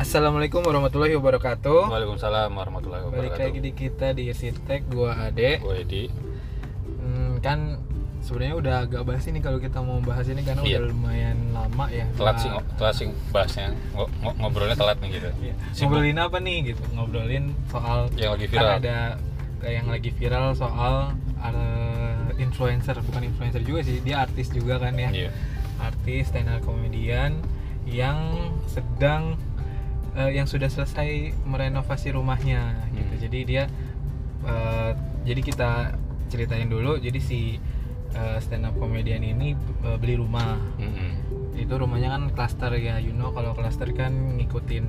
Assalamualaikum warahmatullahi wabarakatuh. Waalaikumsalam warahmatullahi Balik wabarakatuh. lagi di kita di Irsitek gua Ade. Gue Edi. Hmm, kan sebenarnya udah agak basi nih kalau kita mau bahas ini karena Iya. udah lumayan lama ya. Telat Nah, sih, telat sih bahasnya. Ngo- ngo- ngobrolnya telat nih gitu. iya. Ngobrolin apa nih gitu? Ngobrolin soal Yang lagi kan viral. ada kayak yang lagi viral soal uh, influencer, bukan influencer juga sih, dia artis juga kan ya. Iya. Artis stand up comedian yang sedang eh, yang sudah selesai merenovasi rumahnya gitu. Hmm. Jadi dia eh, jadi kita ceritain dulu. Jadi si eh, stand up comedian ini eh, beli rumah. Mm-mm. Itu rumahnya kan klaster ya, you know kalau klaster kan ngikutin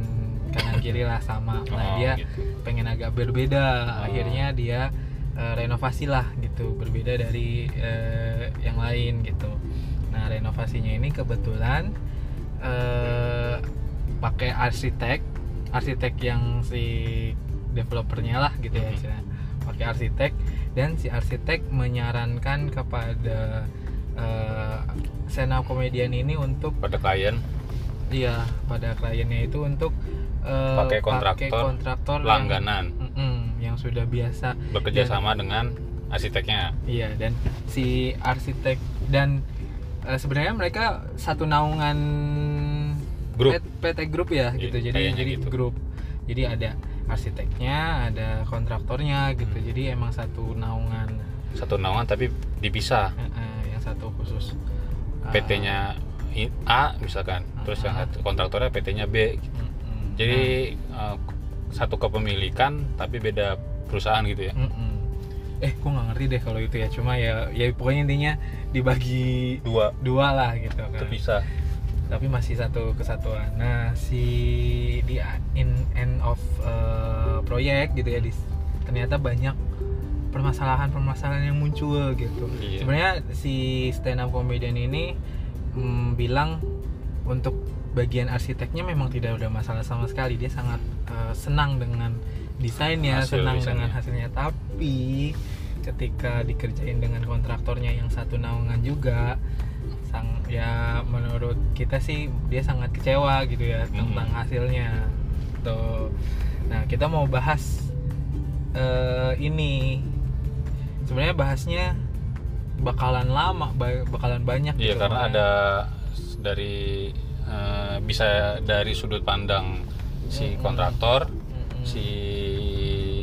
kanan kiri lah sama. Nah, Oh, dia gitu. pengen agak berbeda. Oh. Akhirnya dia eh, renovasi lah gitu, berbeda dari eh, yang lain gitu. Nah, renovasinya ini kebetulan pakai arsitek, arsitek yang si developernya lah gitu ya, Mhm. istilahnya. pakai arsitek dan si arsitek menyarankan kepada stand up comedian ini untuk Pada klien iya pada kliennya itu untuk eh, Pakai kontraktor kontraktor yang- langganan Mm-mm, yang sudah biasa bekerja Dan- sama dengan arsiteknya. iya dan si arsitek dan eh, sebenarnya mereka satu naungan Grup. PT Group ya Iya, gitu jadi kayaknya jadi gitu. grup jadi ada arsiteknya ada kontraktornya gitu Hmm. jadi emang satu naungan Satu naungan tapi dipisah. Eh, yang satu khusus eh, PT-nya A misalkan, terus yang Ah. satu kontraktornya PT-nya B. mm-mm. Jadi eh, satu kepemilikan tapi beda perusahaan gitu ya. Mm-mm. eh gue nggak ngerti deh kalau itu ya cuma ya ya pokoknya intinya dibagi Dua dua lah gitu kan terpisah. Tapi masih satu kesatuan. Nah, si di in end of uh, proyek gitu ya, di, ternyata banyak permasalahan-permasalahan yang muncul gitu. Iya. Sebenarnya si stand up comedian ini mm, bilang untuk bagian arsiteknya memang tidak ada masalah sama sekali. Dia sangat uh, senang dengan desainnya, Hasil senang desainnya. dengan hasilnya. Tapi ketika dikerjain dengan kontraktornya yang satu naungan juga ya menurut kita sih dia sangat kecewa gitu ya Mhm. tentang hasilnya tuh nah kita mau bahas eh, ini sebenarnya bahasnya bakalan lama ba- bakalan banyak Iya gitu, karena makanya. ada dari eh, bisa dari sudut pandang si Mm-mm. kontraktor, Mm-mm. si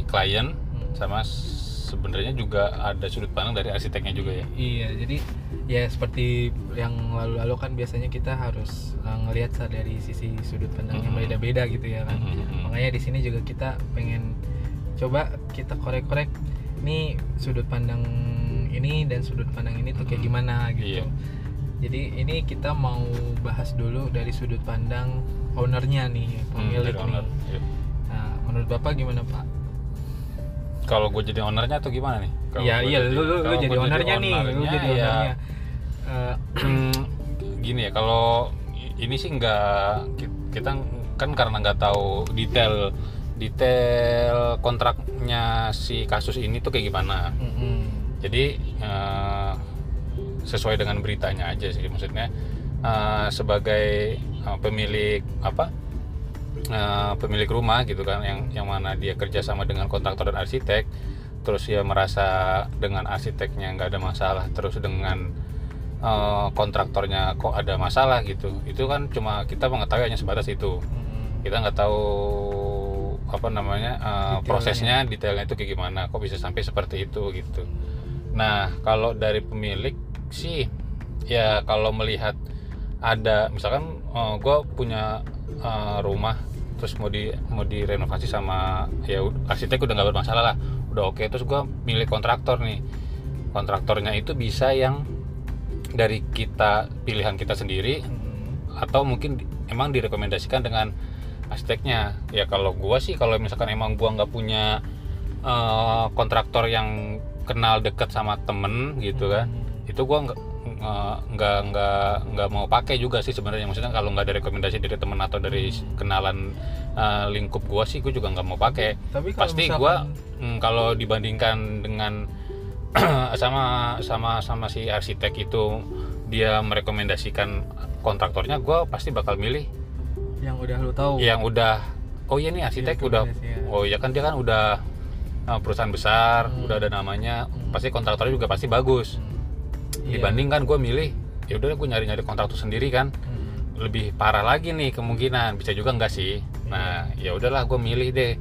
klien, Mm. sama sebenarnya juga ada sudut pandang dari arsiteknya juga ya. Iya, jadi ya seperti yang lalu-lalu kan biasanya kita harus uh, ngelihat dari sisi sudut pandang yang Mhm. beda-beda gitu ya kan. Mhm. Makanya di sini juga kita pengen coba kita korek-korek nih sudut pandang ini dan sudut pandang ini tuh kayak Mhm. gimana gitu. Iya. Jadi ini kita mau bahas dulu dari sudut pandang ownernya nih, Hmm, pemilik dari owner. nih. Iya. Nah, menurut Bapak gimana, Pak? Kalau gue jadi ownernya atau gimana nih? Iya, iya, lu, lu, jadi ownernya nih, lu jadi ya, ownernya. Eh, Hmm, gini ya kalau ini sih nggak kita kan karena nggak tahu detail detail kontraknya si kasus ini tuh kayak gimana mm-mm. jadi eh, sesuai dengan beritanya aja sih maksudnya eh, sebagai eh, pemilik apa eh, pemilik rumah gitu kan yang yang mana dia kerjasama dengan kontraktor dan arsitek terus dia merasa dengan arsiteknya nggak ada masalah terus dengan eh, kontraktornya kok ada masalah gitu. Itu kan cuma kita mengetahui hanya sebatas itu. Mm-mm. kita nggak tahu apa namanya eh, Detailnya. prosesnya detailnya itu kayak gimana kok bisa sampai seperti itu gitu. Nah kalau dari pemilik sih ya kalau melihat ada misalkan gue punya eh, rumah terus mau di mau direnovasi sama ya arsitek udah nggak bermasalah lah. Udah oke terus gue milih kontraktor nih. Kontraktornya itu bisa yang dari kita pilihan kita sendiri Mm-mm. atau mungkin emang direkomendasikan dengan arsiteknya ya kalau gua sih kalau misalkan emang gua nggak punya eh, kontraktor yang kenal deket sama temen gitu kan Mm-mm. itu gua nggak nggak nggak mau pakai juga sih sebenarnya maksudnya kalau nggak ada rekomendasi dari temen atau dari Hmm. kenalan eh, lingkup gua sih gua juga nggak mau pakai pasti misalkan- gua mm, kalau dibandingkan dengan sama sama sama si arsitek itu dia merekomendasikan kontraktornya gue pasti bakal milih yang udah lu tahu yang udah oh iya nih arsitek udah Rekomendasi, ya. oh iya kan dia kan udah uh, perusahaan besar Hmm. udah ada namanya Hmm. pasti kontraktornya juga pasti bagus Hmm. Iya. dibanding kan gue milih ya udah gue nyari nyari kontraktor sendiri kan Hmm. lebih parah lagi nih kemungkinan bisa juga enggak sih nah ya udahlah gue milih deh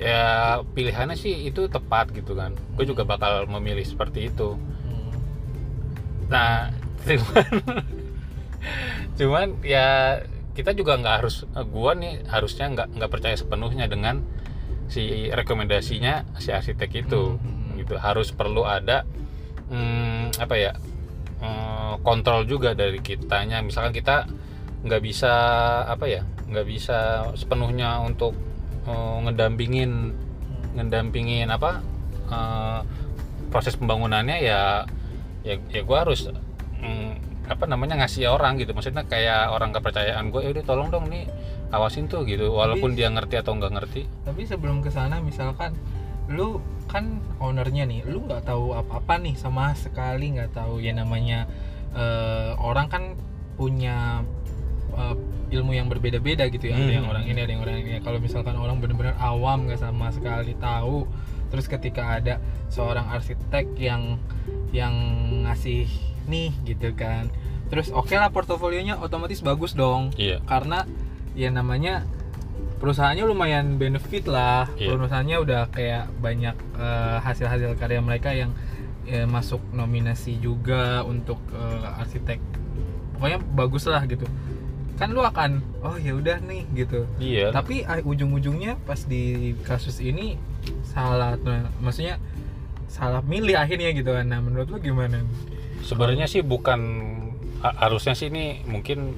ya pilihannya sih itu tepat gitu kan gue juga bakal memilih seperti itu Hmm. nah cuman cuman ya kita juga nggak harus gua nih harusnya nggak nggak percaya sepenuhnya dengan si rekomendasinya si arsitek itu Hmm. gitu harus perlu ada hmm, apa ya eh, kontrol juga dari kitanya misalkan kita nggak bisa apa ya nggak bisa sepenuhnya untuk eh, ngedampingin ngedampingin apa eh, proses pembangunannya ya ya ya gue harus mm, apa namanya ngasih orang gitu. Maksudnya kayak orang kepercayaan gue udah tolong dong nih awasin tuh gitu. Walaupun dia ngerti atau nggak ngerti. Tapi sebelum ke sana misalkan lu kan ownernya nih lu nggak tahu apa-apa nih sama sekali nggak tahu ya namanya eh, orang kan punya eh, ilmu yang berbeda-beda gitu ya. Ada Hmm. yang orang ini ada yang orang ini. Kalau misalkan orang benar-benar awam nggak sama sekali tahu terus ketika ada seorang arsitek yang yang ngasih nih gitu kan terus oke lah portofolionya otomatis bagus dong. Iya. Karena ya namanya perusahaannya lumayan benefit lah. Iya. perusahaannya udah kayak banyak eh, hasil-hasil karya mereka yang eh, masuk nominasi juga untuk eh, arsitek. Pokoknya bagus lah gitu kan lu akan oh ya udah nih gitu iya tapi ah, ujung-ujungnya pas di kasus ini salah nah, maksudnya salah milih akhirnya gitu kan nah menurut lu gimana sebenarnya sih bukan ha- harusnya sih ini mungkin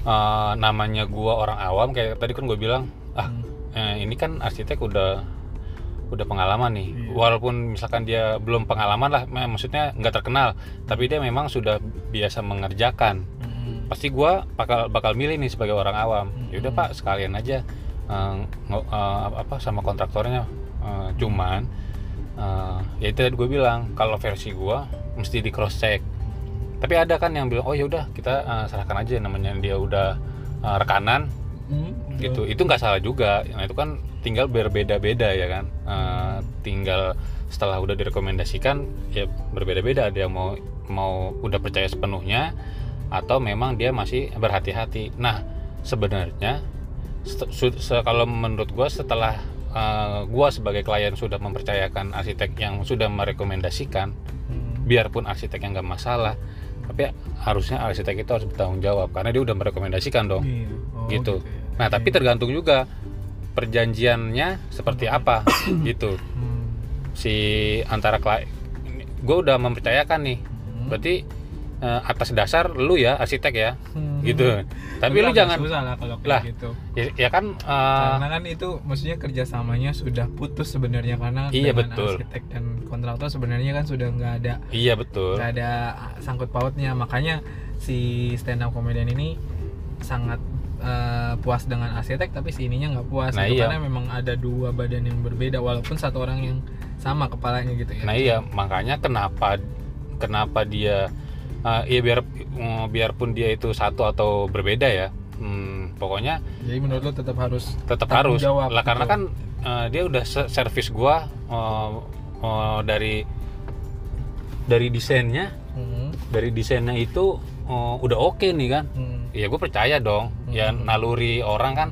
eh, namanya gua orang awam kayak tadi kan gue bilang ah Hmm. eh, ini kan arsitek udah udah pengalaman nih Iya. walaupun misalkan dia belum pengalaman lah maksudnya nggak terkenal tapi dia memang sudah biasa mengerjakan. Pasti gua bakal bakal milih nih sebagai orang awam. Hmm. yaudah pak sekalian aja ngo- eh, apa sama kontraktornya. Eh, cuman eh, ya itu tadi gue bilang kalau versi gua mesti di cross check. Tapi ada kan yang bilang oh yaudah kita eh, serahkan aja. Namanya dia udah eh, rekanan. Hmm, gitu. Itu nggak salah juga. Nah itu kan tinggal berbeda-beda ya kan. Eh, tinggal setelah udah direkomendasikan ya berbeda-beda. Ada yang mau mau udah percaya sepenuhnya atau memang dia masih berhati-hati nah sebenarnya kalau menurut gua setelah eh, gua sebagai klien sudah mempercayakan arsitek yang sudah merekomendasikan Hmm. biarpun arsitek yang nggak masalah tapi harusnya arsitek itu harus bertanggung jawab karena dia udah merekomendasikan dong Iya. Oh, gitu. ya. Nah, tapi Oke. tergantung juga perjanjiannya seperti apa gitu. Hmm. Si antara klien gue udah mempercayakan nih. Hmm. Berarti eh, atas dasar lu ya arsitek ya Hmm. gitu. Tapi lu agak jangan susah lah kalau kayak Lah, gitu. ya, ya kan eh, Karena kan itu maksudnya kerjasamanya sudah putus sebenarnya karena Iya, dengan betul. arsitek dan kontraktor sebenarnya kan sudah nggak ada iya betul. nggak ada sangkut pautnya makanya si stand up comedian ini sangat eh, puas dengan arsitek tapi si ininya nggak puas Nah, gitu. iya. karena memang ada dua badan yang berbeda walaupun satu orang yang sama kepalanya gitu ya. Nah, iya makanya kenapa kenapa dia eh, ya biar mm, biarpun dia itu satu atau berbeda ya. hmm, pokoknya Jadi menurut lo tetap harus tetap harus. jawab, lah karena gitu. kan eh, dia udah se- servis gua eh, eh, dari dari desainnya. Hmm, dari desainnya itu eh, udah oke nih kan. Hmm, ya gue percaya dong. Ya Hmm. naluri orang kan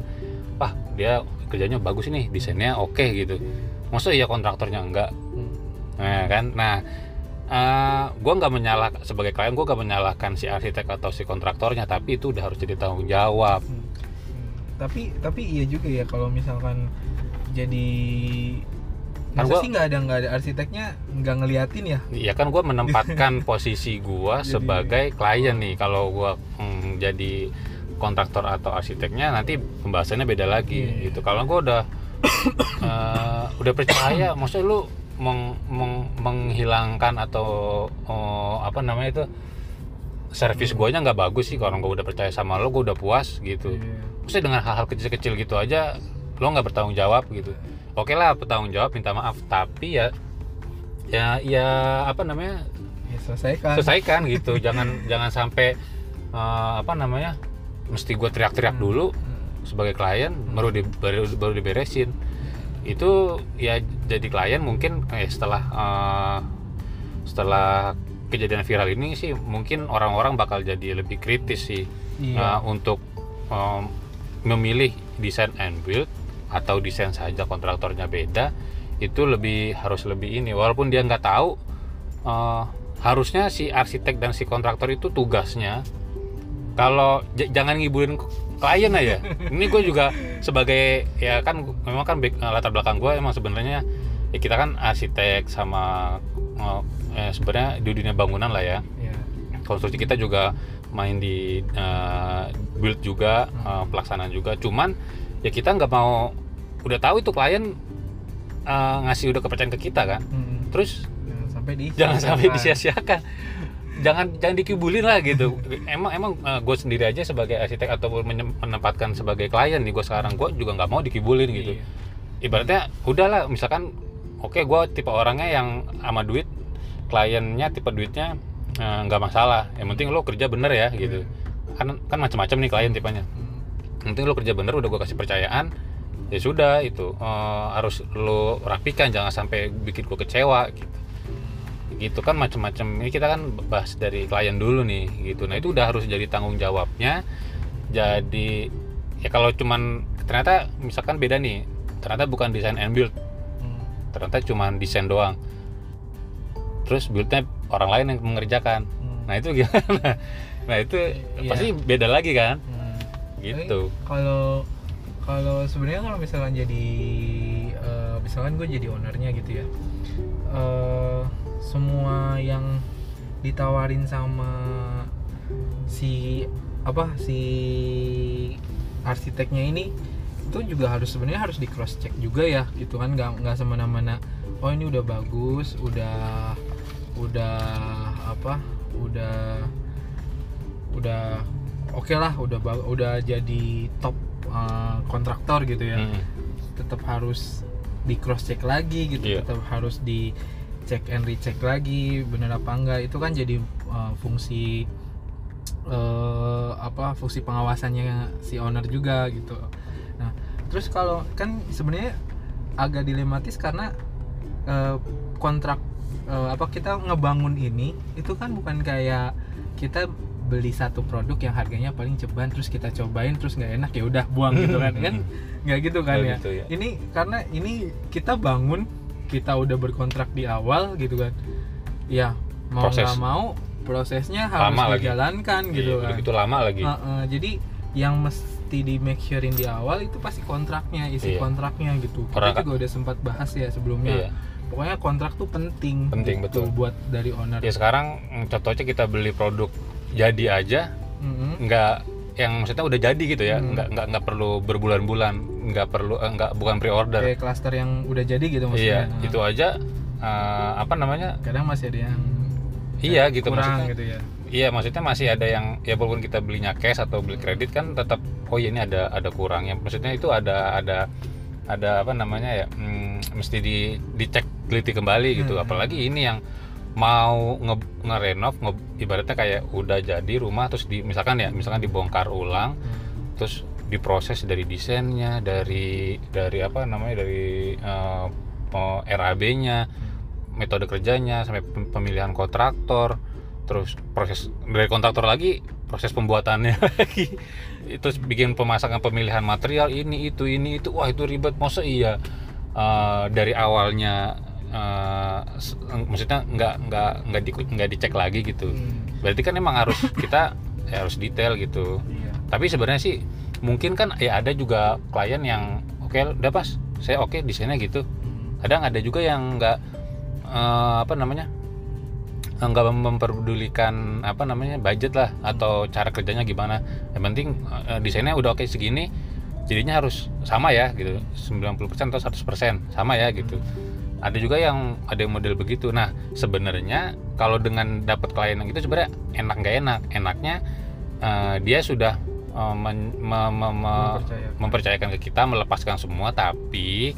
wah dia kerjanya bagus nih desainnya oke gitu. Masa iya kontraktornya enggak. Hmm. nah kan? Nah eh gue nggak menyalahkan sebagai klien gue nggak menyalahkan si arsitek atau si kontraktornya tapi itu udah harus jadi tanggung jawab Hmm. Hmm. Tapi tapi iya juga ya kalau misalkan jadi Kan masa gua- sih nggak ada nggak ada arsiteknya nggak ngeliatin ya? ya kan gue menempatkan posisi gue sebagai klien nih kalau gue mm, jadi kontraktor atau arsiteknya nanti pembahasannya beda lagi Iya. gitu kalau gue udah eh, udah percaya maksudnya lu meng- meng- menghilangkan atau oh, apa namanya itu servis guanya nggak bagus sih kalau gue udah percaya sama lo gue udah puas gitu Iya. maksudnya dengan hal-hal kecil-kecil gitu aja lo nggak bertanggung jawab gitu oke lah bertanggung jawab minta maaf tapi ya ya ya apa namanya Ya, selesaikan. selesaikan gitu jangan jangan sampai eh, apa namanya mesti gue teriak-teriak Hmm. dulu Hmm. sebagai klien baru di, baru, baru diberesin itu ya jadi klien mungkin eh, setelah eh, setelah kejadian viral ini sih mungkin orang-orang bakal jadi lebih kritis sih Iya. eh, untuk em, memilih desain and build atau desain saja kontraktornya beda itu lebih harus lebih ini walaupun dia nggak tahu eh, harusnya si arsitek dan si kontraktor itu tugasnya kalau jangan ngibulin klien aja. Ini gue juga sebagai ya kan memang kan latar belakang gue emang sebenarnya ya kita kan arsitek sama eh, eh, sebenarnya di dunia bangunan lah ya. Iya. konstruksi kita juga main di eh, build juga eh, pelaksanaan juga. Cuman ya kita nggak mau udah tahu itu klien eh, ngasih udah kepercayaan ke kita kan. Mm-mm. terus jangan sampai di jangan sampai disia-siakan jangan jangan dikibulin lah gitu. Emang emang gue sendiri aja sebagai arsitek ataupun menye- menempatkan sebagai klien nih gue sekarang gue juga nggak mau dikibulin gitu. Iya. ibaratnya udahlah misalkan oke gue tipe orangnya yang sama duit kliennya tipe duitnya eh, nggak masalah. Yang penting lo kerja bener ya gitu. Kan kan macam-macam nih klien tipenya. Mm. yang penting lo kerja bener udah gue kasih percayaan ya sudah itu eh, harus lo rapikan jangan sampai bikin gue kecewa gitu gitu kan macam-macam. Ini kita kan bahas dari klien dulu nih gitu. Nah itu udah harus jadi tanggung jawabnya. Jadi ya kalau cuman ternyata misalkan beda nih ternyata bukan desain and build. Mm. ternyata cuman desain doang. Terus buildnya orang lain yang mengerjakan. Mm. nah itu gimana? Nah itu Iya. pasti beda lagi kan? Mm. gitu. kalau kalau sebenarnya kalau misalkan jadi eh, misalkan gue jadi ownernya gitu ya eh, semua yang ditawarin sama si apa si arsiteknya ini itu juga harus sebenarnya harus di cross check juga ya gitu kan nggak nggak semena-mena oh ini udah bagus udah udah apa udah udah oke lah udah udah jadi top uh, kontraktor gitu ya Mm. tetap harus di cross check lagi gitu Iya. tetap harus di check and recheck lagi bener apa enggak. Itu kan jadi uh, fungsi eh, apa fungsi pengawasannya si owner juga gitu. Nah terus kalau kan sebenarnya agak dilematis karena eh, kontrak eh, apa kita ngebangun ini itu kan bukan kayak kita beli satu produk yang harganya paling ceban terus kita cobain terus nggak enak ya udah buang gitu kan. Kan nggak gitu kan ya. gitu ya. ini karena ini kita bangun kita udah berkontrak di awal gitu kan ya mau Proses. nggak mau prosesnya harus Lama lagi. dijalankan gitu Iya, kan udah gitu lama lagi Heeh, jadi yang mesti di make surein di awal itu pasti kontraknya isi Iya. kontraknya gitu kita Orang- juga udah sempat bahas ya sebelumnya iya pokoknya kontrak tuh penting Penting, gitu betul. buat dari owner ya sekarang mm, contohnya kita beli produk jadi aja Mm-mm. nggak yang maksudnya udah jadi gitu ya. Hmm. nggak nggak nggak perlu berbulan-bulan nggak perlu eh, nggak bukan pre-order. Kayak klaster yang udah jadi gitu iya maksudnya Nah, itu aja eh, apa namanya? Kadang masih ada yang iya gitu kurang maksudnya. gitu ya. Iya maksudnya masih ada yang ya walaupun kita belinya cash atau beli kredit kan tetap oh iya ini ada ada kurangnya. Maksudnya itu ada ada ada apa namanya ya hmm, mesti di dicek teliti kembali gitu. Hmm. apalagi ini yang mau nge ngerenov nge, ibaratnya kayak udah jadi rumah terus di misalkan ya misalkan dibongkar ulang Hmm. terus diproses dari desainnya dari dari apa namanya dari eh, eh, RAB-nya metode kerjanya sampai pem- pemilihan kontraktor terus proses dari kontraktor lagi proses pembuatannya lagi. Itu bikin pemasakan pemilihan material ini itu ini itu. Wah itu ribet. Masa iya eh, dari awalnya eh, s- maksudnya nggak nggak nggak di, nggak dicek lagi gitu. Hmm. berarti kan emang harus kita ya harus detail gitu. Iya. tapi sebenarnya sih mungkin kan ya ada juga klien yang oke udah pas saya oke desainnya gitu. Hmm. kadang ada juga yang nggak eh, apa namanya nggak memperdulikan apa namanya budget lah atau cara kerjanya gimana. Yang penting eh, desainnya udah oke segini jadinya harus sama ya gitu. 90% atau 100% sama ya gitu ada juga yang ada yang model begitu. Nah sebenarnya kalau dengan dapat klien yang itu sebenarnya enak nggak enak? Enaknya eh, dia sudah eh, men- me- me- me- Mempercayakan. mempercayakan ke kita melepaskan semua tapi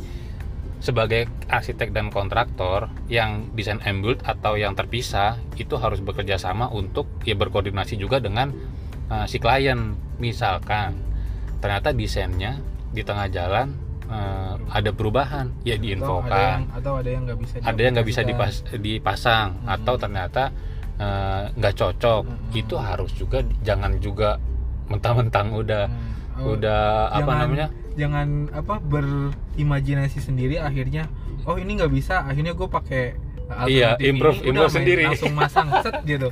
sebagai arsitek dan kontraktor yang desain and build atau yang terpisah itu harus bekerja sama untuk ya berkoordinasi juga dengan uh, si klien. Misalkan ternyata desainnya di tengah jalan eh, ada perubahan ya atau ada yang diinfokan atau ada yang nggak bisa ada yang nggak bisa dipas, dipasang Hmm. atau ternyata eh, nggak cocok Hmm. itu harus juga jangan juga mentang-mentang udah Hmm. Oh, udah apa jangan- namanya jangan apa berimajinasi sendiri akhirnya oh ini nggak bisa akhirnya gue pakai Iya, improve- ini, improve sendiri. langsung masang set gitu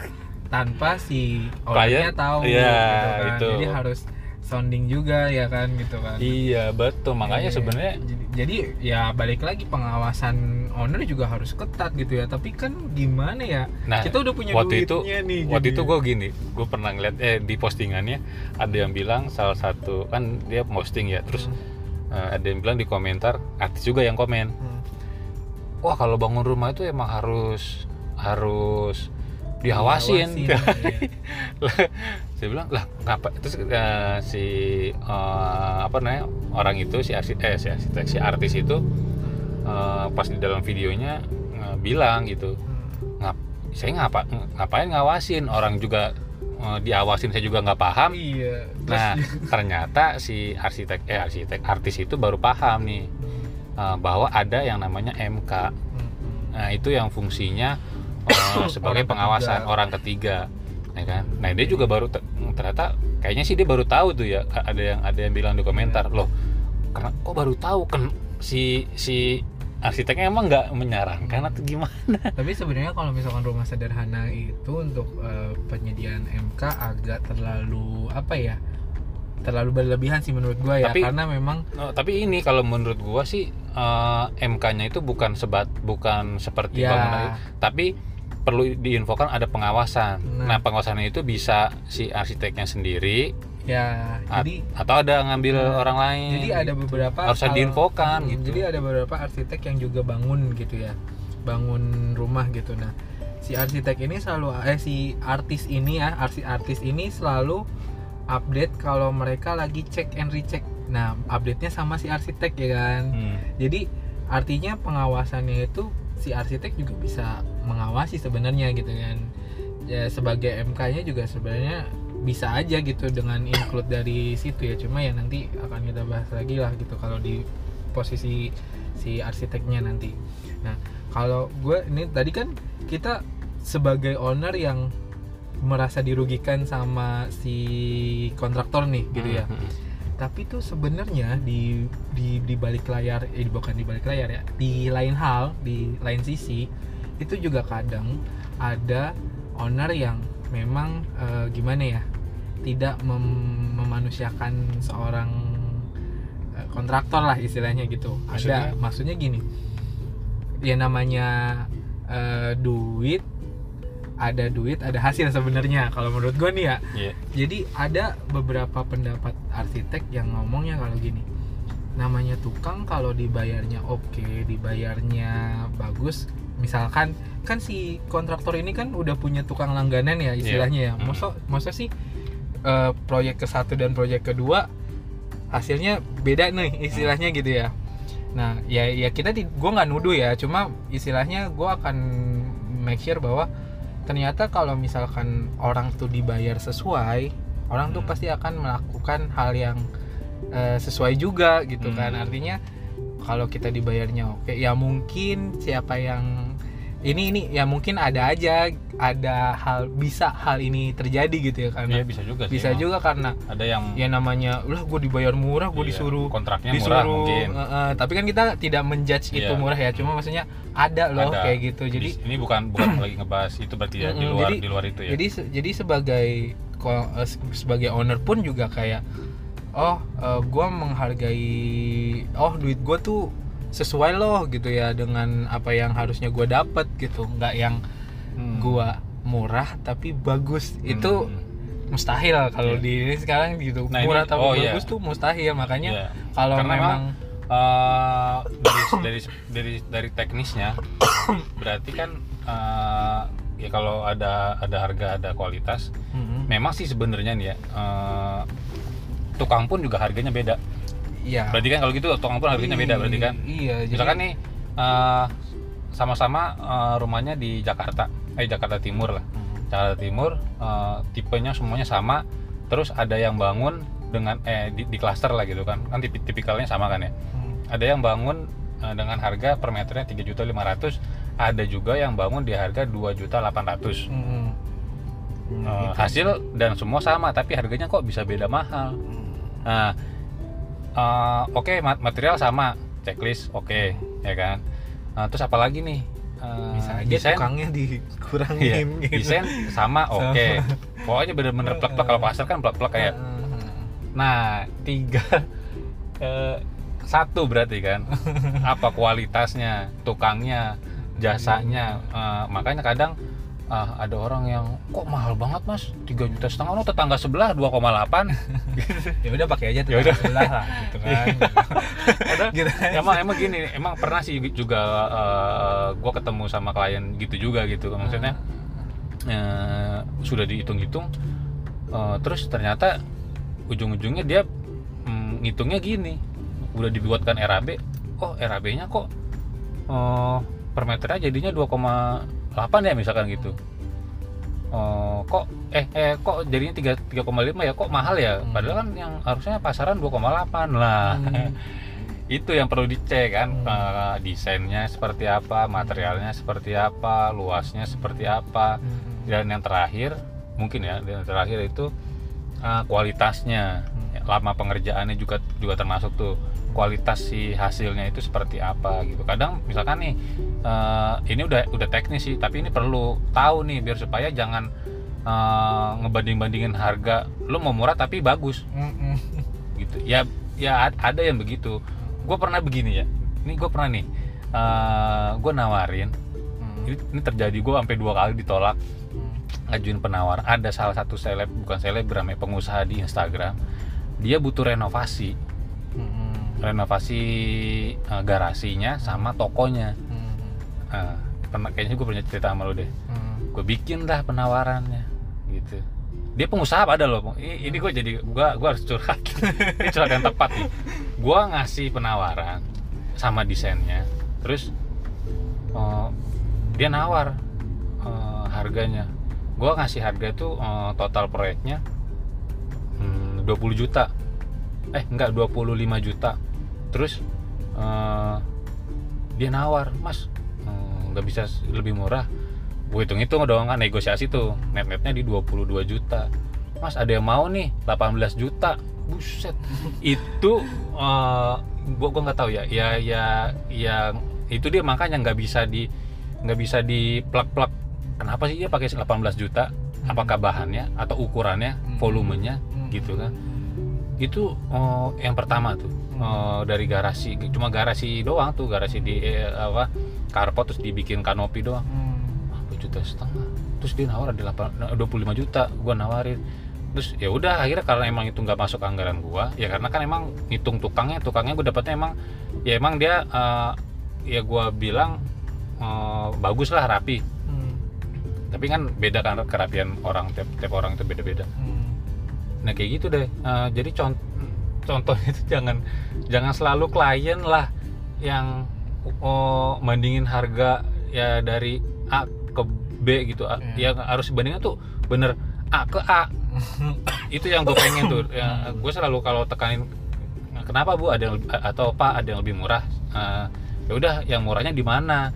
tanpa si orangnya tahu iya, gitu kan. itu. jadi harus sounding juga ya kan gitu kan. Iya betul. Makanya Iya. sebenarnya jadi, jadi ya balik lagi pengawasan owner juga harus ketat gitu ya. Tapi kan gimana ya? Nah, kita udah punya waktu itu duitnya nih waktu itu gue gini gue pernah ngeliat eh di postingannya ada yang bilang salah satu kan dia posting ya terus Hmm, eh, ada yang bilang di komentar artis juga yang komen. Hmm. wah kalau bangun rumah itu emang harus harus diawasin saya bilang lah ngapa terus eh, si eh, apa namanya orang itu si arsitek eh, si arsitek si artis itu eh, pas di dalam videonya eh, bilang gitu ngap saya ngapa ngapain ngawasin? Orang juga diawasin saya juga nggak paham. Iya nah ternyata si arsitek eh arsitek artis itu baru paham nih bahwa ada yang namanya MK Hmm, hmm. nah itu yang fungsinya sebagai Orang pengawasan ketiga. orang ketiga ya kan nah dia juga baru te- ternyata kayaknya sih dia baru tahu tuh ya ada yang ada yang bilang di komentar loh karena kok baru tahu kan si si arsiteknya emang nggak menyarankan atau gimana Tapi sebenarnya kalau misalkan rumah sederhana itu untuk eh, penyediaan MK agak terlalu apa ya? Terlalu berlebihan sih menurut gua ya Tapi- karena memang No, tapi ini kalau menurut gua sih eh, MK-nya itu bukan sebat bukan seperti Ya. bangunan tapi perlu diinfokan ada pengawasan. Nah. Nah, pengawasannya itu bisa si arsiteknya sendiri ya jadi atau ada ngambil Nah, orang lain. jadi ada beberapa harus diinfokan gitu. Jadi ada beberapa arsitek yang juga bangun gitu ya. Bangun rumah gitu. Nah, si arsitek ini selalu eh si artis ini ya, artis artis ini selalu update kalau mereka lagi check and recheck. Nah, update-nya sama si arsitek ya kan. Hmm. Jadi artinya pengawasannya itu si arsitek juga bisa mengawasi sebenarnya gitu kan. Ya sebagai MK-nya juga sebenarnya bisa aja gitu dengan include dari situ ya. Cuma ya nanti akan kita bahas lagi lah gitu kalau di posisi si arsiteknya nanti. Nah, kalau gue ini tadi kan kita sebagai owner yang merasa dirugikan sama si kontraktor nih gitu ya Hmm. Tapi tuh sebenarnya di di di balik layar eh bukan di balik layar ya di lain hal di lain sisi itu juga kadang ada owner yang memang eh, gimana ya tidak mem- memanusiakan seorang eh, kontraktor lah istilahnya gitu Maksudnya? ada maksudnya gini ya namanya eh, duit ada duit ada hasil sebenarnya kalau menurut gue nih ya. Iya. jadi ada beberapa pendapat arsitek yang ngomongnya kalau gini. Namanya tukang kalau dibayarnya oke dibayarnya bagus misalkan kan si kontraktor ini kan udah punya tukang langganan ya istilahnya ya. Hmm. masa masa sih eh, proyek ke satu dan proyek kedua hasilnya beda nih istilahnya gitu ya. Nah ya ya kita gue nggak nuduh ya cuma istilahnya gue akan make sure bahwa ternyata kalau misalkan orang tuh dibayar sesuai orang tuh Hmm. pasti akan melakukan hal yang eh, sesuai juga gitu kan Hmm. artinya kalau kita dibayarnya oke ya mungkin siapa yang ini ini ya mungkin ada aja ada hal bisa hal ini terjadi gitu ya karena Iya, bisa juga sih. bisa emang. juga karena Ada yang ya namanya lah gue dibayar murah gue iya, disuruh kontraknya disuruh murah mungkin. eh, eh, tapi kan kita tidak menjudge itu Iya. murah ya cuma maksudnya ada loh Ada. kayak gitu jadi Di- ini bukan bukan lagi ngebahas itu berarti ya di luar jadi- di luar itu ya. jadi jadi sebagai eh, se- sebagai owner pun juga kayak oh gue menghargai oh duit gue tuh sesuai loh gitu ya dengan apa yang harusnya gue dapat gitu nggak yang Hmm. gua murah tapi bagus itu Hmm. mustahil kalau Iya. di ini sekarang gitu Nah, ini- murah tapi oh, iya. bagus tuh mustahil makanya Iya. kalau Karena memang Eh, dari dari dari dari teknisnya berarti kan eh, ya kalau ada ada harga ada kualitas Mm-mm. memang sih sebenarnya nih ya eh, tukang pun juga harganya beda iya berarti kan kalau gitu tukang pun harganya beda berarti kan iya jadi misalkan nih eh, sama-sama eh, rumahnya di Jakarta eh Jakarta Timur lah Mm. Jakarta Timur eh, tipenya semuanya sama terus ada yang bangun dengan eh di, di klaster lah gitu kan kan tipi- tipikalnya sama kan ya Hmm. ada yang bangun eh, dengan harga per meternya 3.500 ada juga yang bangun di harga 2.800 Hmm. Eh, Hmm, gitu. hasil dan semua sama tapi harganya kok bisa beda mahal Hmm. nah eh, oke ma- material sama checklist oke ya kan? Eh, terus apa lagi nih? Eh, bisa aja desain? tukangnya Iya, dikurangin. Gitu. desain sama oke. Pokoknya bener-bener plek-plek kalau pasar kan plek-plek kayak. Heeh. nah tiga eh, satu berarti kan? Apa kualitasnya tukangnya jasanya? Eh, makanya kadang ah, ada orang yang kok mahal banget mas? 3 juta setengah. Oh tetangga sebelah 2,8 ya udah pakai aja Ya udah. tukang sebelah lah gitu kan. Ada- gitu emang emang gini emang pernah sih juga gue ketemu sama klien gitu juga gitu maksudnya eh, sudah dihitung-hitung eh, terus ternyata ujung-ujungnya dia mm, ngitungnya gini udah dibuatkan RAB oh RAB-nya kok eh, per meternya jadinya 2,8 ya misalkan gitu Oh, kok eh eh kok jadinya 3 3,5 ya kok mahal ya Hmm. padahal kan yang harusnya pasaran 2,8 lah Hmm. itu yang perlu dicek kan Hmm. Eh, desainnya seperti apa materialnya seperti apa luasnya seperti apa Hmm. dan yang terakhir mungkin ya yang terakhir itu eh, kualitasnya Hmm. lama pengerjaannya juga juga termasuk tuh kualitas si hasilnya itu seperti apa gitu. Kadang misalkan nih eh, ini udah udah teknis sih tapi ini perlu tahu nih biar supaya jangan eh, ngebanding bandingin harga. Lu mau murah tapi bagus. Hmm. gitu. Ya ya ad- ada yang begitu. Gue pernah begini ya. Ini gue pernah nih gue nawarin Hmm. ini, ini terjadi gue sampai dua kali ditolak. Hmm. ngajuin penawar. Ada salah satu seleb bukan selebgram ya pengusaha di Instagram. Dia butuh renovasi. Renovasi eh, garasinya sama tokonya. Hmm. Eh, pernah kayaknya gue punya cerita sama lo deh. Hmm. gue bikin dah penawarannya gitu. Dia pengusaha ada loh ini, gue jadi gue gue harus curhat. Ini curhat yang tepat nih. Gue ngasih penawaran sama desainnya terus eh, dia nawar eh, harganya. Gue ngasih harga itu eh, total proyeknya hmm, 20 juta. Eh enggak 25 juta terus eh, dia nawar mas eh, nggak bisa lebih murah. Gue hitung hitung dong kan negosiasi tuh net netnya di 22 juta. Mas ada yang mau nih 18 juta. Buset. Itu eh, gua gua nggak tahu ya ya ya yang itu dia makanya nggak bisa di nggak bisa di plug plug kenapa sih dia pakai 18 juta? Apakah bahannya atau ukurannya Hmm. volumenya? Hmm. gitu kan. Itu eh, yang pertama tuh eh, dari garasi cuma garasi doang tuh garasi di eh, apa carport terus dibikin kanopi doang. Hmm. 2 juta setengah. Terus dia nawar ada 8, 25 juta gua nawarin. Terus ya udah akhirnya karena emang itu nggak masuk anggaran gua ya karena kan emang hitung tukangnya tukangnya gue dapetnya emang ya emang dia eh, ya gua bilang eh, bagus lah rapi. Hmm. tapi kan beda kan kerapian orang tiap, tiap orang itu beda-beda. Hmm. nah kayak gitu deh. Eh, jadi contoh contohnya itu jangan jangan selalu klien lah yang oh, bandingin harga ya dari A ke B gitu. A- Iya. ya harus bandingnya tuh bener A ke A. Itu yang gue pengen tuh. Ya, gue selalu kalau tekanin kenapa bu? Ada yang atau pak ada yang lebih murah? Eh, ya udah yang murahnya di mana?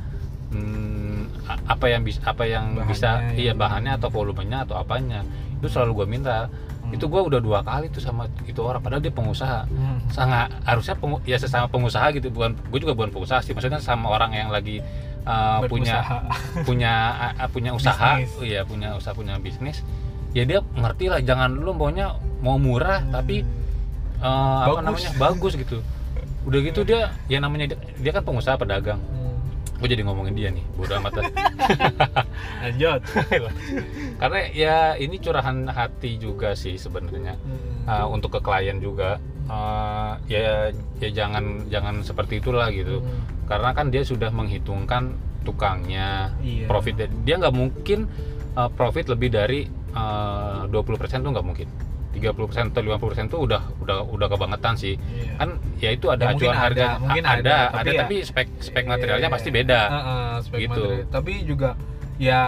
Hmm, apa yang bisa apa yang Bahannya, bisa iya. ya. bahannya atau volumenya atau apanya? Itu selalu gue minta Hmm. itu gue udah dua kali tuh sama itu orang padahal dia pengusaha Hmm. sangat harusnya pengu- ya sesama pengusaha gitu bukan gue juga bukan pengusaha sih maksudnya sama orang yang lagi uh, punya punya uh, punya usaha Bisnis. iya punya usaha punya bisnis ya dia ngerti lah jangan lu maunya mau murah tapi uh, apa Bagus. namanya bagus gitu udah gitu dia ya namanya dia, dia kan pengusaha pedagang Hmm. Gue jadi ngomongin dia nih bodo amat dah. lanjut karena ya ini curahan hati juga sih sebenarnya Hmm. uh, untuk ke klien juga uh, ya ya jangan jangan seperti itulah gitu Hmm. karena kan dia sudah menghitungkan tukangnya Iya. profit dia nggak mungkin uh, profit lebih dari uh, 20% tuh nggak mungkin 30% atau 50% tuh udah udah udah kebangetan sih Iya. kan ya itu ada Ya, acuan ada, harga mungkin ada, ada tapi ada ya- tapi spek spek Iya, materialnya iya, pasti iya. beda Heeh, spek Gitu. materi. tapi juga ya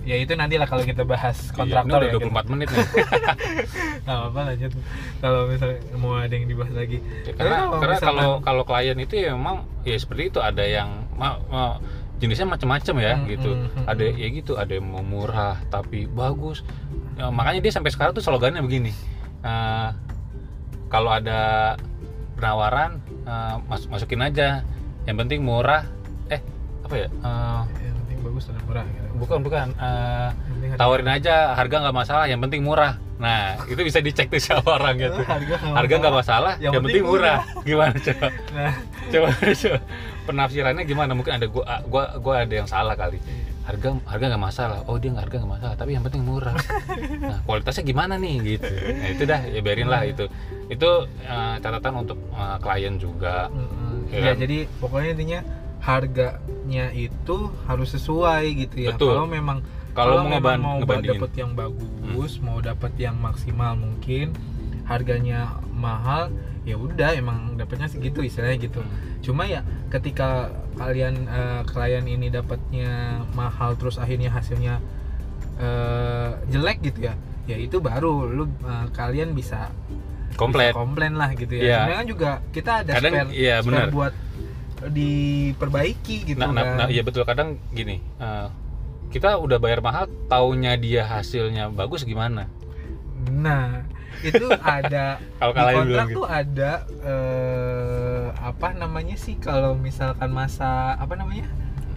ya itu nanti lah kalau kita bahas Iya, ini kontraktor udah ya 24 menit nih. Nggak apa lanjut kalau misalnya mau ada yang dibahas lagi Ya, karena kalau karena kalau kalau klien itu ya memang ya seperti itu ada yang ma- ma- jenisnya macam-macam ya Hmm, gitu. hmm, hmm, ada hmm. ya gitu, ada yang mau murah tapi bagus. Ya, makanya dia sampai sekarang tuh slogannya begini. eh, kalau ada penawaran eh, mas- masukin aja. Yang penting murah. Eh apa ya? Penting bagus dan murah gitu. bukan bukan. Yang harga- tawarin aja harga nggak masalah. Yang penting murah. Nah itu bisa dicek tuh siapa orang gitu. harga nggak masalah. Yang, penting murah. Gimana coba? nah coba, coba penafsirannya gimana mungkin ada gua gua gua ada yang salah kali harga harga nggak masalah oh dia nggak harga nggak masalah tapi yang penting murah nah kualitasnya gimana nih gitu nah itu dah ya biarin lah itu itu eh, catatan untuk eh, klien juga mm, Ya ya kan? jadi pokoknya intinya harganya itu harus sesuai gitu ya. Betul. kalau memang kalau mau ngeban mau dapet yang bagus mau dapat yang maksimal mungkin harganya mahal ya udah emang dapatnya segitu istilahnya gitu. Hmm. cuma ya ketika kalian eh, klien ini dapatnya mahal terus akhirnya hasilnya eh, jelek gitu ya ya itu baru lu eh, kalian bisa komplet bisa komplain lah gitu ya. Iya. sebenarnya kan juga kita ada Kadang, spare, iya, spare buat diperbaiki gitu nah, nah, kan. nah, iya betul. Kadang gini eh, kita udah bayar mahal taunya dia hasilnya bagus gimana? Nah, itu ada Kalau di kontrak bilang gitu. tuh ada eh, apa namanya sih kalau misalkan masa apa namanya?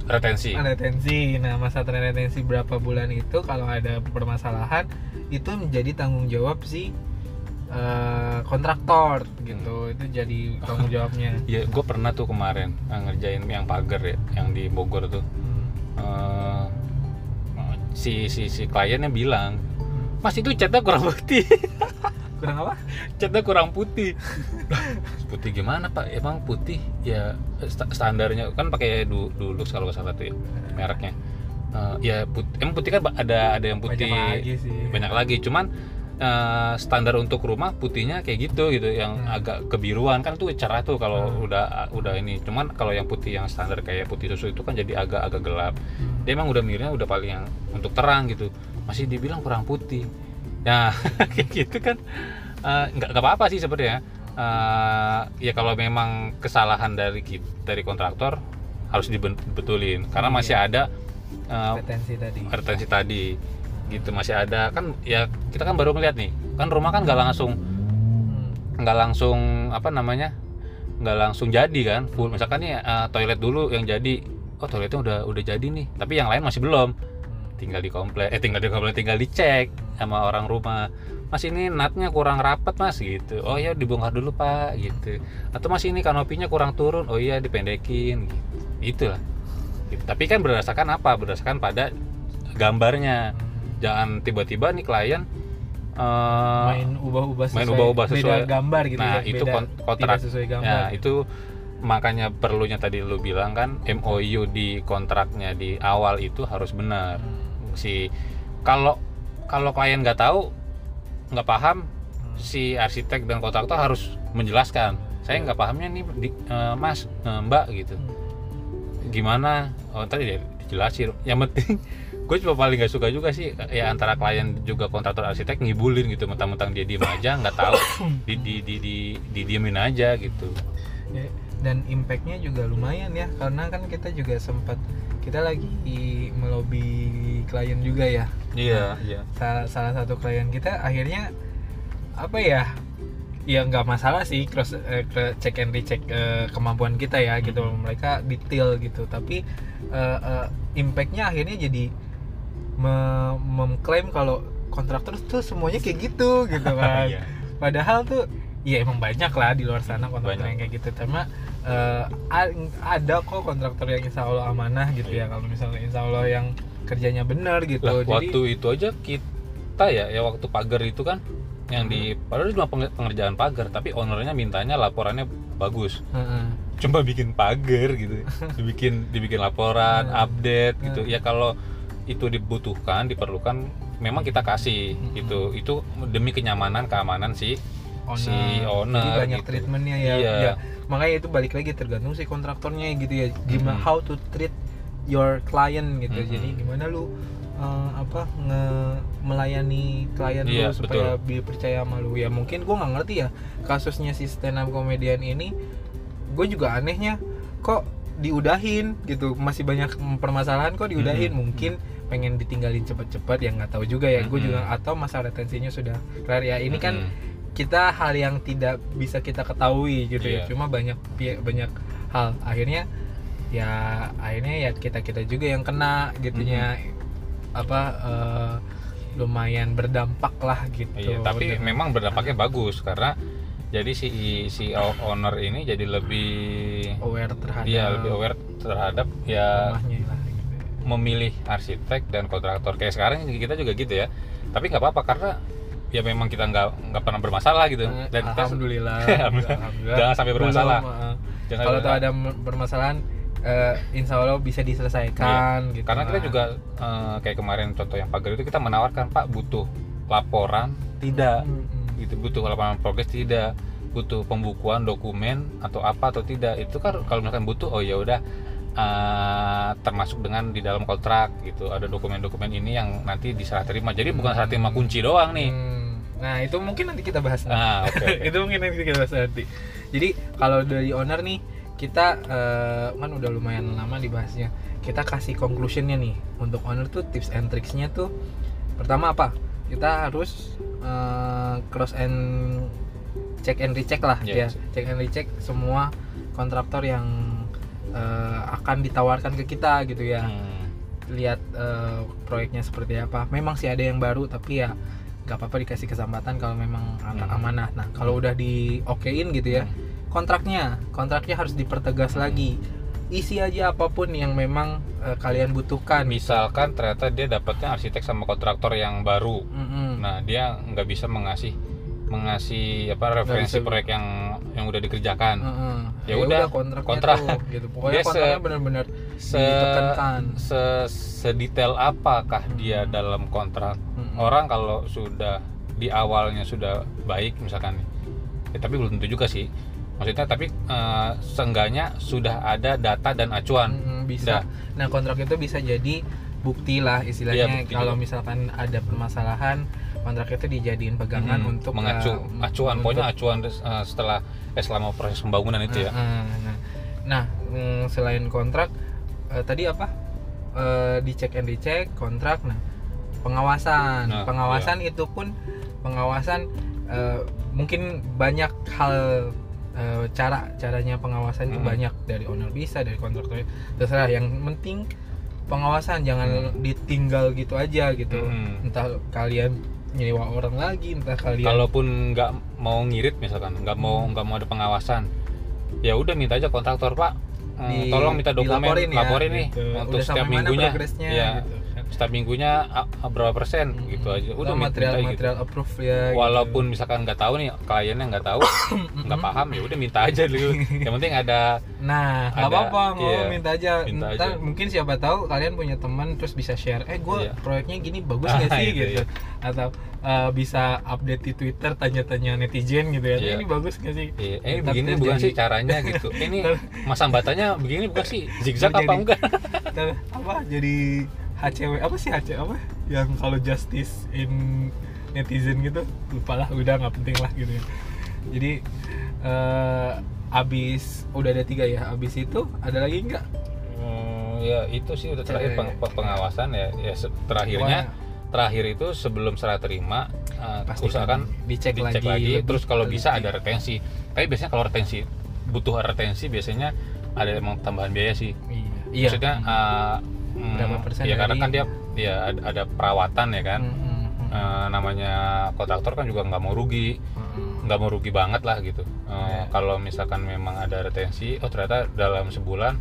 Retensi. Retensi. Nah, masa retensi berapa bulan itu kalau ada permasalahan itu menjadi tanggung jawab si eh, kontraktor gitu. Itu jadi tanggung jawabnya. ya gue pernah tuh kemarin eh, ngerjain yang pagar ya yang di Bogor tuh. Hmm. eh, si si si kliennya bilang mas itu catnya kurang putih. Kurang apa? catnya kurang putih. Putih gimana pak? Emang putih? Ya sta- standarnya kan pakai du dulux kalau nggak salah tuh ya, mereknya. Eh, ya put emang putih kan ada ada yang putih. Banyak lagi sih. banyak lagi. Cuman eh, standar untuk rumah putihnya kayak gitu gitu yang Hmm. agak kebiruan kan tuh cerah tuh kalau Hmm. udah udah ini cuman kalau yang putih yang standar kayak putih susu itu kan jadi agak agak gelap Hmm. dia emang udah miripnya udah paling yang untuk terang gitu masih dibilang kurang putih nah kayak gitu kan eh, nggak nggak apa-apa sih sebenarnya Eh, ya kalau memang kesalahan dari dari kontraktor harus dibetulin karena Iya. masih ada eh, Retensi tadi. retensi tadi gitu masih ada. Kan ya kita kan baru melihat nih. Kan rumah kan nggak langsung nggak langsung apa namanya nggak langsung jadi kan full. Misalkan nih eh, toilet dulu yang jadi. Oh toiletnya udah udah jadi nih. Tapi yang lain masih belum. Hmm. tinggal di komplek eh tinggal di komplek tinggal dicek sama orang rumah. Mas ini natnya kurang rapat mas gitu. Oh ya dibongkar dulu pak gitu. Atau mas ini kanopinya kurang turun. Oh iya dipendekin gitu. Itulah. Gitu. tapi kan berdasarkan apa? Berdasarkan pada gambarnya. Jangan tiba-tiba nih klien eh, main ubah-ubah sesuai main ubah-ubah beda sesuai- gambar gitu nah ya itu beda, kon- kontrak tidak sesuai gambar Ya, itu makanya perlunya tadi lu bilang kan MOU di kontraknya di awal itu harus benar. Hmm. Si kalau kalau klien nggak tahu, nggak paham, Hmm. si arsitek dan kontraktor harus menjelaskan. Saya nggak pahamnya nih, di- eh, Mas, eh, Mbak gitu. Gimana? Oh, tadi dia dijelasin. Yang penting gue cuma paling nggak suka juga sih ya antara klien juga kontraktor arsitek ngibulin gitu mentang-mentang dia diem aja nggak tahu di di di di didiemin aja gitu Ya, dan impactnya juga lumayan ya karena kan kita juga sempat kita lagi melobi klien juga ya Iya, iya. salah salah satu klien kita akhirnya apa ya ya nggak masalah sih cross eh, check and recheck eh, kemampuan kita ya gitu Mhm. mereka detail gitu tapi eh, eh, impactnya akhirnya jadi me- mengklaim kalau kontraktor tuh semuanya kayak gitu gitu kan Iya. padahal tuh ya emang banyak lah di luar sana kontraktor Banyak. yang kayak gitu cuma a- ada kok kontraktor yang insya Allah amanah gitu ya kalau misalnya insya Allah yang kerjanya benar gitu Lah, jadi waktu itu aja kita ya, ya waktu pagar itu kan yang di padahal cuma penge- pengerjaan pagar, tapi ownernya mintanya laporannya bagus. Heeh. Cuma bikin pagar gitu. dibikin dibikin laporan, Hmm. update gitu. Hmm. Ya kalau itu dibutuhkan, diperlukan memang kita kasih Hmm. gitu. Itu demi kenyamanan, keamanan si si Jadi owner banyak gitu. treatmentnya ya, Iya. ya. makanya itu balik lagi tergantung si kontraktornya gitu ya gimana Mhm. how to treat your client gitu Mhm. jadi gimana lu eh, apa nge melayani klien Iya, lu supaya dia percaya sama lu ya mungkin gua nggak ngerti ya kasusnya si stand up comedian ini gue juga anehnya kok diudahin gitu. Masih banyak permasalahan kok diudahin. Mhm. mungkin pengen ditinggalin cepet-cepet ya nggak tahu juga ya. Gue Mhm. juga atau masa retensinya sudah kelar ya ini kan Mm-mm. kita hal yang tidak bisa kita ketahui gitu ya. Iya. cuma banyak banyak hal. Akhirnya ya akhirnya ya kita kita juga yang kena gitunya. Apa eh, lumayan berdampak lah gitu. Iya, tapi Dan- memang berdampaknya bagus. Karena jadi si si owner ini jadi lebih aware terhadap dia lebih aware terhadap ya rumahnya lah gitu. memilih arsitek dan kontraktor kayak sekarang kita juga gitu ya tapi nggak apa-apa karena ya memang kita nggak nggak pernah bermasalah gitu Eh, dan kita alhamdulillah, Alhamdulillah. Alhamdulillah. Jangan sampai bermasalah. Belum, eh. Jangan kalau ada permasalahan eh, insya Allah bisa diselesaikan gitu Iya. karena kita lah. juga eh, kayak kemarin contoh yang pagar itu kita menawarkan pak butuh laporan tidak Mm-mm. Gitu butuh laporan progres tidak butuh pembukuan dokumen atau apa atau tidak itu kan kalau misalkan butuh oh ya udah eh, termasuk dengan di dalam kontrak gitu ada dokumen-dokumen ini yang nanti diserah terima jadi bukan serah terima kunci doang nih Hmm. Nah itu mungkin nanti kita bahas. ah oke oke. itu mungkin nanti kita bahas nanti. Jadi kalau dari owner nih kita eh, kan udah lumayan lama dibahasnya. Kita kasih conclusionnya nih untuk owner tuh tips and tricksnya tuh pertama apa? Kita harus eh, cross and check and recheck lah Iya, ya. Check and recheck semua kontraktor yang eh, akan ditawarkan ke kita gitu ya Hmm, lihat eh, proyeknya seperti apa. Memang sih ada yang baru tapi ya nggak apa-apa dikasih kesempatan kalau memang angka Hmm. amanah. Nah kalau udah di okein gitu ya kontraknya, kontraknya harus dipertegas Hmm. lagi. Isi aja apa pun yang memang eh, kalian butuhkan. misalkan ternyata dia dapatnya arsitek sama kontraktor yang baru Mm-mm. nah dia nggak bisa mengasih mengasih apa referensi bisa. proyek yang yang udah dikerjakan Heeh. Ya udah, kontrak. tuh, gitu. Pokoknya Dia se- kontraknya benar-benar se, se sedetail apakah dia dalam kontrak Mm-mm. orang kalau sudah di awalnya sudah baik misalkan nih ya, tapi belum tentu juga sih maksudnya tapi eh, seenggaknya sudah ada data dan acuan Mm, bisa. Nah kontrak itu bisa jadi bukti lah Iya, istilahnya. bukti kalau juga. misalkan ada permasalahan, kontrak itu dijadiin pegangan Hmm, untuk mengacu eh, acuan untuk- pokoknya acuan eh, setelah eh, selama proses pembangunan itu ya Nah, nah, nah mm, selain kontrak eh, tadi apa? Eh, dicek and dicek kontrak. Nah pengawasan, Nah, pengawasan itu pun pengawasan eh, mungkin banyak hal eh, cara caranya pengawasan itu Mhm. banyak dari owner bisa dari kontraktor terserah yang penting pengawasan jangan ditinggal gitu aja gitu Mhm. entah kalian nyewa orang lagi entah kalian kalaupun nggak mau ngirit misalkan nggak mau nggak mau ada pengawasan ya udah minta aja kontraktor pak eh, di- tolong minta dokumen dilaporin ya, laporin nih gitu. untuk Udah setiap minggunya ya gitu. Setiap minggunya berapa persen? Hmm. gitu aja. Udah Atau minta material gitu. material approve ya gitu. walaupun misalkan nggak tahu nih kliennya nggak tahu nggak paham ya udah minta aja dulu. Yang penting ada nah nggak apa-apa mau iya, minta aja. minta ntar aja. mungkin siapa tahu kalian punya teman terus bisa share eh gue Iya. proyeknya gini bagus Ah, gak sih? Itu, gitu. atau eh, bisa update di twitter tanya-tanya netizen gitu ya. Iya. ini bagus gak sih? Eh, ini Ntar begini bukan jadi- sih caranya gitu. Ini mas hambatannya begini bukan sih? Zigzag apa enggak? apa jadi HCW apa sih HC apa? Yang kalau justice in netizen gitu lupa lah udah nggak penting lah gitu ya. Jadi eh abis udah ada tiga ya abis itu ada lagi nggak? Hmm, ya itu sih udah terakhir Eh. peng- peng- pengawasan ya ya terakhirnya terakhir itu sebelum serah terima uh, Pastikan usahakan dicek dicek lagi, lagi, terus kalau bisa ada retensi. Tapi biasanya kalau retensi butuh retensi biasanya ada emang tambahan biaya sih. Iya. Iya. maksudnya uh, mm, Berapa persen ya karena kan dia ya ada, perawatan ya kan Mm, mm, mm. Uh, namanya kontraktor kan juga nggak mau rugi Mm, nggak mau rugi banget lah gitu. Uh, Iya. Kalau misalkan memang ada retensi, oh ternyata dalam sebulan,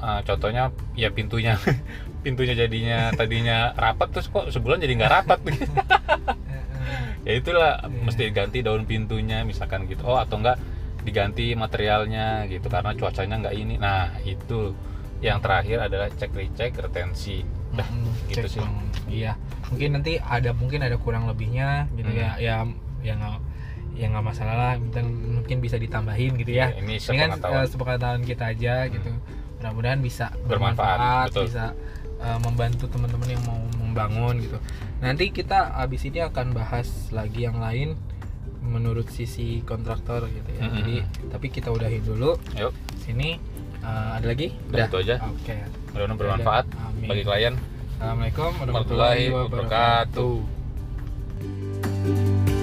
uh, contohnya ya pintunya, pintunya jadinya tadinya rapat terus kok sebulan jadi nggak rapat. mm, mm. ya itulah Iya. mesti ganti daun pintunya misalkan gitu. Oh atau enggak diganti materialnya gitu karena cuacanya nggak ini. Nah itu yang terakhir adalah cek recek retensi. Dah Mm, gitu sih. dong. iya mungkin nanti ada mungkin ada kurang lebihnya gitu Hmm. ya ya ya nggak ya nggak masalah lah mungkin bisa ditambahin gitu ya Ya, ini ini kan sepengetahuan. eh, sepengetahuan kita aja gitu mudah-mudahan bisa Bermanfaat, betul. bisa uh, membantu teman-teman yang mau membangun gitu nanti kita abis ini akan bahas lagi yang lain menurut sisi kontraktor gitu ya Mm-mm. jadi tapi kita udahin dulu yuk sini uh, ada lagi Udah, itu aja. oke mudah-mudahan bermanfaat Amin. bagi klien Assalamualaikum warahmatullahi warahmatullahi wabarakatuh. wabarakatuh